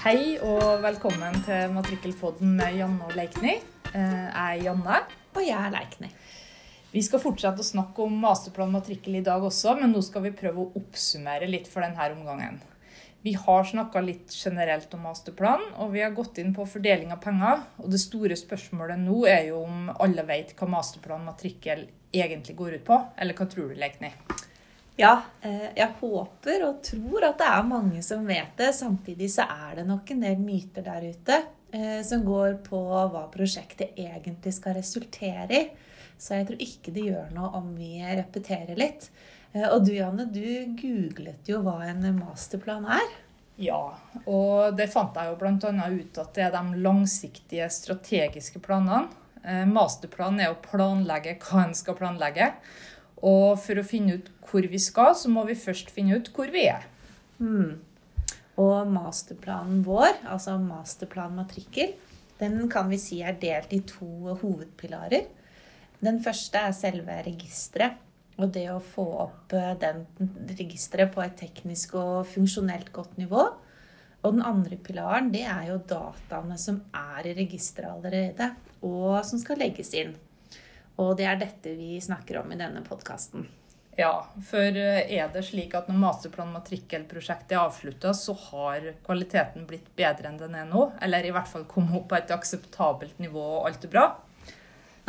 Hei og velkommen til Matrikkelpodden med Janne og Leikny. Eh, Jeg er Janne. Og jeg er Leikny. Vi skal fortsette å snakke om masterplan matrikkel i dag også, men nå skal vi prøve å oppsummere litt for denne omgangen. Vi har snakka litt generelt om masterplan, og vi har gått inn på fordeling av penger. Og det store spørsmålet nå er jo om alle vet hva masterplan matrikkel egentlig går ut på. Eller hva tror du, Leikny? Ja, eh, jeg håper og tror at det er mange som vet det. Samtidig så er det nok en del myter der ute eh, som går på hva prosjektet egentlig skal resultere i. Så jeg tror ikke det gjør noe om vi repeterer litt. Eh, Og du Janne, du googlet jo hva en masterplan er. Ja, og det fant jeg jo bl.a. ut at det er de langsiktige strategiske planene. Masterplanen Masterplan er å planlegge hva en skal planlegge. Og for å finne ut hvor vi skal, så må vi først finne ut hvor vi er. Mm. Og masterplanen vår, altså masterplan matrikkel, den kan vi si er delt i to hovedpilarer. Den første er selve registeret. Og det å få opp eh, den registeret på et teknisk og funksjonelt godt nivå. Og den andre pilaren, det er jo dataene som er i registeret allerede, og som skal legges inn. Og det er dette vi snakker om i denne podkasten. Ja, for eh, er det slik at når masterplan matrikkelprosjektet er avslutta, så har kvaliteten blitt bedre enn den er nå? Eller i hvert fall kommet opp på et akseptabelt nivå, og alt er bra?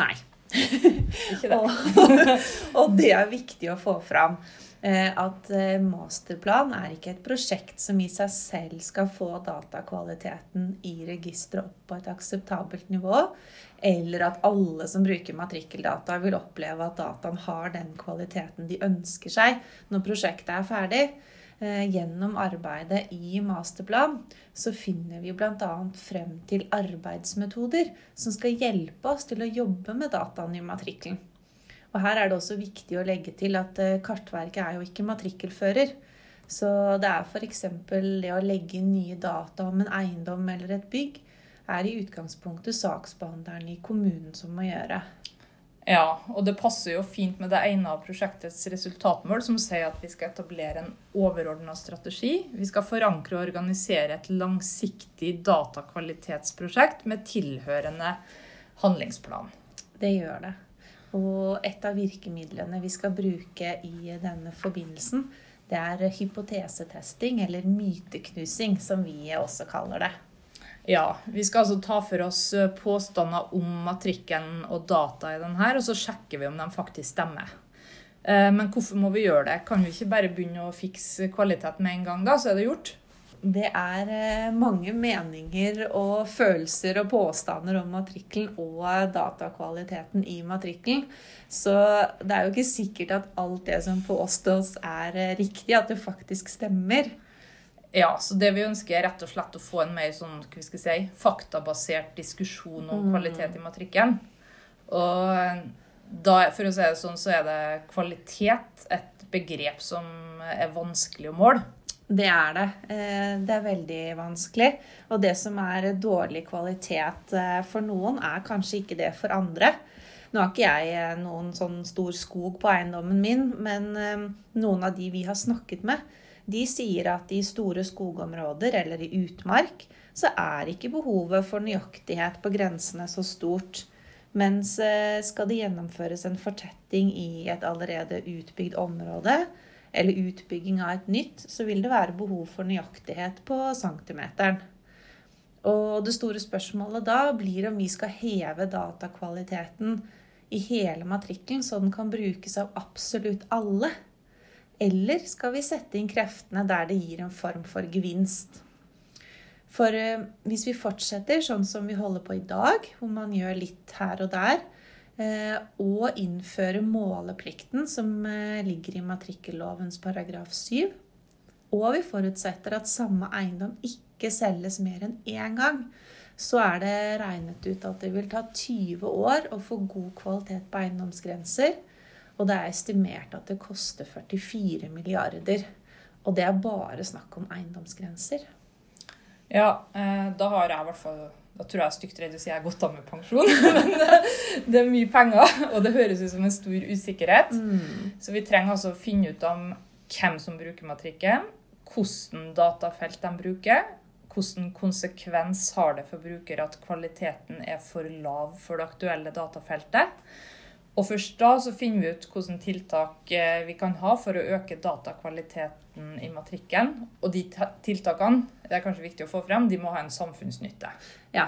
Nei. Ikke det? Og, og det er viktig å få fram. eh, At eh, masterplan er ikke et prosjekt som i seg selv skal få datakvaliteten i registeret opp på et akseptabelt nivå, eller at alle som bruker matrikkeldata, vil oppleve at dataen har den kvaliteten de ønsker seg når prosjektet er ferdig. Eh, Gjennom arbeidet i masterplan så finner vi bl.a. frem til arbeidsmetoder som skal hjelpe oss til å jobbe med dataene i matrikkelen. Og her er det også viktig å legge til at eh, Kartverket er jo ikke matrikkelfører. Så det er f.eks. det å legge inn nye data om en eiendom eller et bygg, er i utgangspunktet saksbehandleren i kommunen som må gjøre. Ja, og det passer jo fint med det ene av prosjektets resultatmål, som sier at vi skal etablere en overordna strategi. Vi skal forankre og organisere et langsiktig datakvalitetsprosjekt med tilhørende handlingsplan. Det gjør det. Og et av virkemidlene vi skal bruke i denne forbindelsen, det er hypotesetesting, eller myteknusing, som vi også kaller det. Ja, vi skal altså ta for oss eh, påstander om matrikkelen og data i den her, og så sjekker vi om de faktisk stemmer. Eh, Men hvorfor må vi gjøre det? Kan vi ikke bare begynne å fikse kvalitet med en gang, da, så er det gjort? Det er eh, mange meninger og følelser og påstander om matrikkelen og datakvaliteten i matrikkelen. Så det er jo ikke sikkert at alt det som påstås er riktig, at det faktisk stemmer. Ja, så det vi ønsker er rett og slett å få en mer sånn, hva skal vi si, faktabasert diskusjon om kvalitet i matrikken. Og da, for å si det sånn, så er det kvalitet et begrep som er vanskelig å måle. Det er det. Eh, Det er veldig vanskelig. Og det som er dårlig kvalitet eh, for noen, er kanskje ikke det for andre. Nå har ikke jeg eh, noen sånn stor skog på eiendommen min, men noen av de vi har snakket med, de sier at i store skogområder eller i utmark, så er ikke behovet for nøyaktighet på grensene så stort. Mens eh, skal det gjennomføres en fortetting i et allerede utbygd område, eller utbygging av et nytt, så vil det være behov for nøyaktighet på centimeteren. Og det store spørsmålet da blir om vi skal heve datakvaliteten i hele matrikkelen, så den kan brukes av absolutt alle. Eller skal vi sette inn kreftene der det gir en form for gevinst? For eh, hvis vi fortsetter sånn som vi holder på i dag, hvor man gjør litt her og der, eh, og innfører måleplikten som eh, ligger i matrikkellovens paragraf 7, og vi forutsetter at samme eiendom ikke selges mer enn én gang, så er det regnet ut at det vil ta 20 år å få god kvalitet på eiendomsgrenser. Og det er estimert at det koster 44 milliarder. Og det er bare snakk om eiendomsgrenser. Ja, eh, da har jeg i hvert fall Da tror jeg er stygt redd å si jeg har gått av med pensjon. Men eh, det er mye penger, og det høres ut som en stor usikkerhet. Så vi trenger altså å finne ut om hvem som bruker matrikken, hvordan datafelt de bruker, hvilken konsekvens har det for bruker at kvaliteten er for lav for det aktuelle datafeltet. Og først da så finner vi ut hvilke tiltak eh, vi kan ha for å øke datakvaliteten i matrikkelen. Og de tiltakene, det er kanskje viktig å få frem, de må ha en samfunnsnytte. Ja,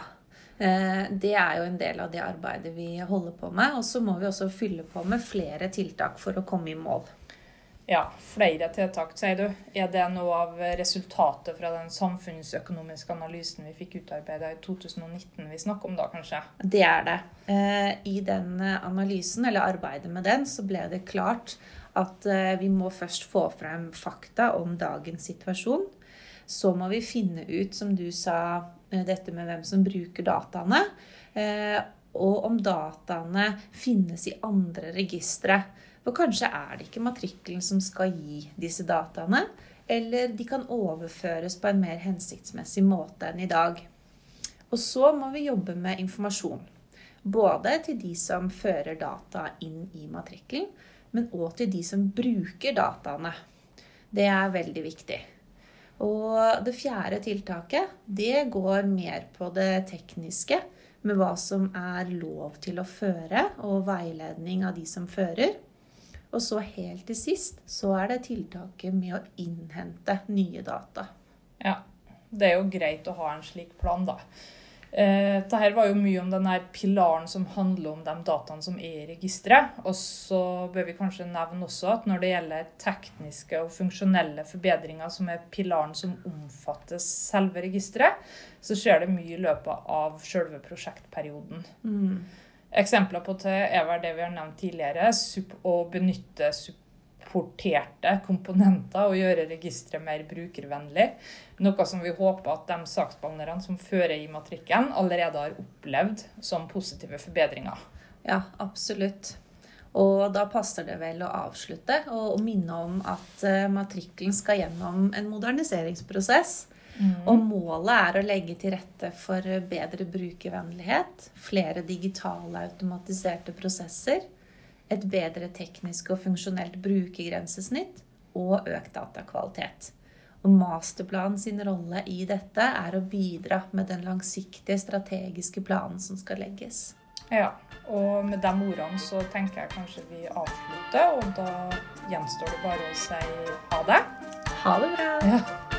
eh, det er jo en del av det arbeidet vi holder på med. Og så må vi også fylle på med flere tiltak for å komme i mål. Ja, flere tiltak, sier du. Er det noe av resultatet fra den samfunnsøkonomiske analysen vi fikk utarbeida i 2019 vi snakker om da, kanskje? Det er det. Eh, I den analysen, eller arbeidet med den, så ble det klart at eh, vi må først få frem fakta om dagens situasjon. Så må vi finne ut, som du sa, eh, dette med hvem som bruker dataene. Og om dataene finnes i andre registre. For kanskje er det ikke matrikkelen som skal gi disse dataene, eller de kan overføres på en mer hensiktsmessig måte enn i dag. Og så må vi jobbe med informasjon. Både til de som fører data inn i matrikkelen, men òg til de som bruker dataene. Det er veldig viktig. Og det fjerde tiltaket, det går mer på det tekniske, med hva som er lov til å føre, og veiledning av de som fører. Og så helt til sist så er det tiltaket med å innhente nye data. Ja, det er jo greit å ha en slik plan, da. Eh, Dette var jo mye om denne pilaren som handler om de dataene som er i registeret. Og så bør vi kanskje nevne også at når det gjelder tekniske og funksjonelle forbedringer, som er pilaren som omfatter selve registeret, så skjer det mye i løpet av selve prosjektperioden. Mm. Eksempler på det er det vi har nevnt tidligere, å benytte supporterte komponenter og gjøre registeret mer brukervennlig. Noe som vi håper at de saksbehandlerne som fører i matrikken, allerede har opplevd som positive forbedringer. Ja, absolutt. Og da passer det vel å avslutte og minne om at eh, matrikkelen skal gjennom en moderniseringsprosess. Mm. Og målet er å legge til rette for bedre brukervennlighet, flere digitale automatiserte prosesser, et bedre teknisk og funksjonelt brukergrensesnitt og økt datakvalitet. Og Masterplanen sin rolle i dette er å bidra med den langsiktige strategiske planen som skal legges. Ja, og med de ordene så tenker jeg kanskje vi avslutter, og da gjenstår det bare å si ha det. Ha det bra. Ja.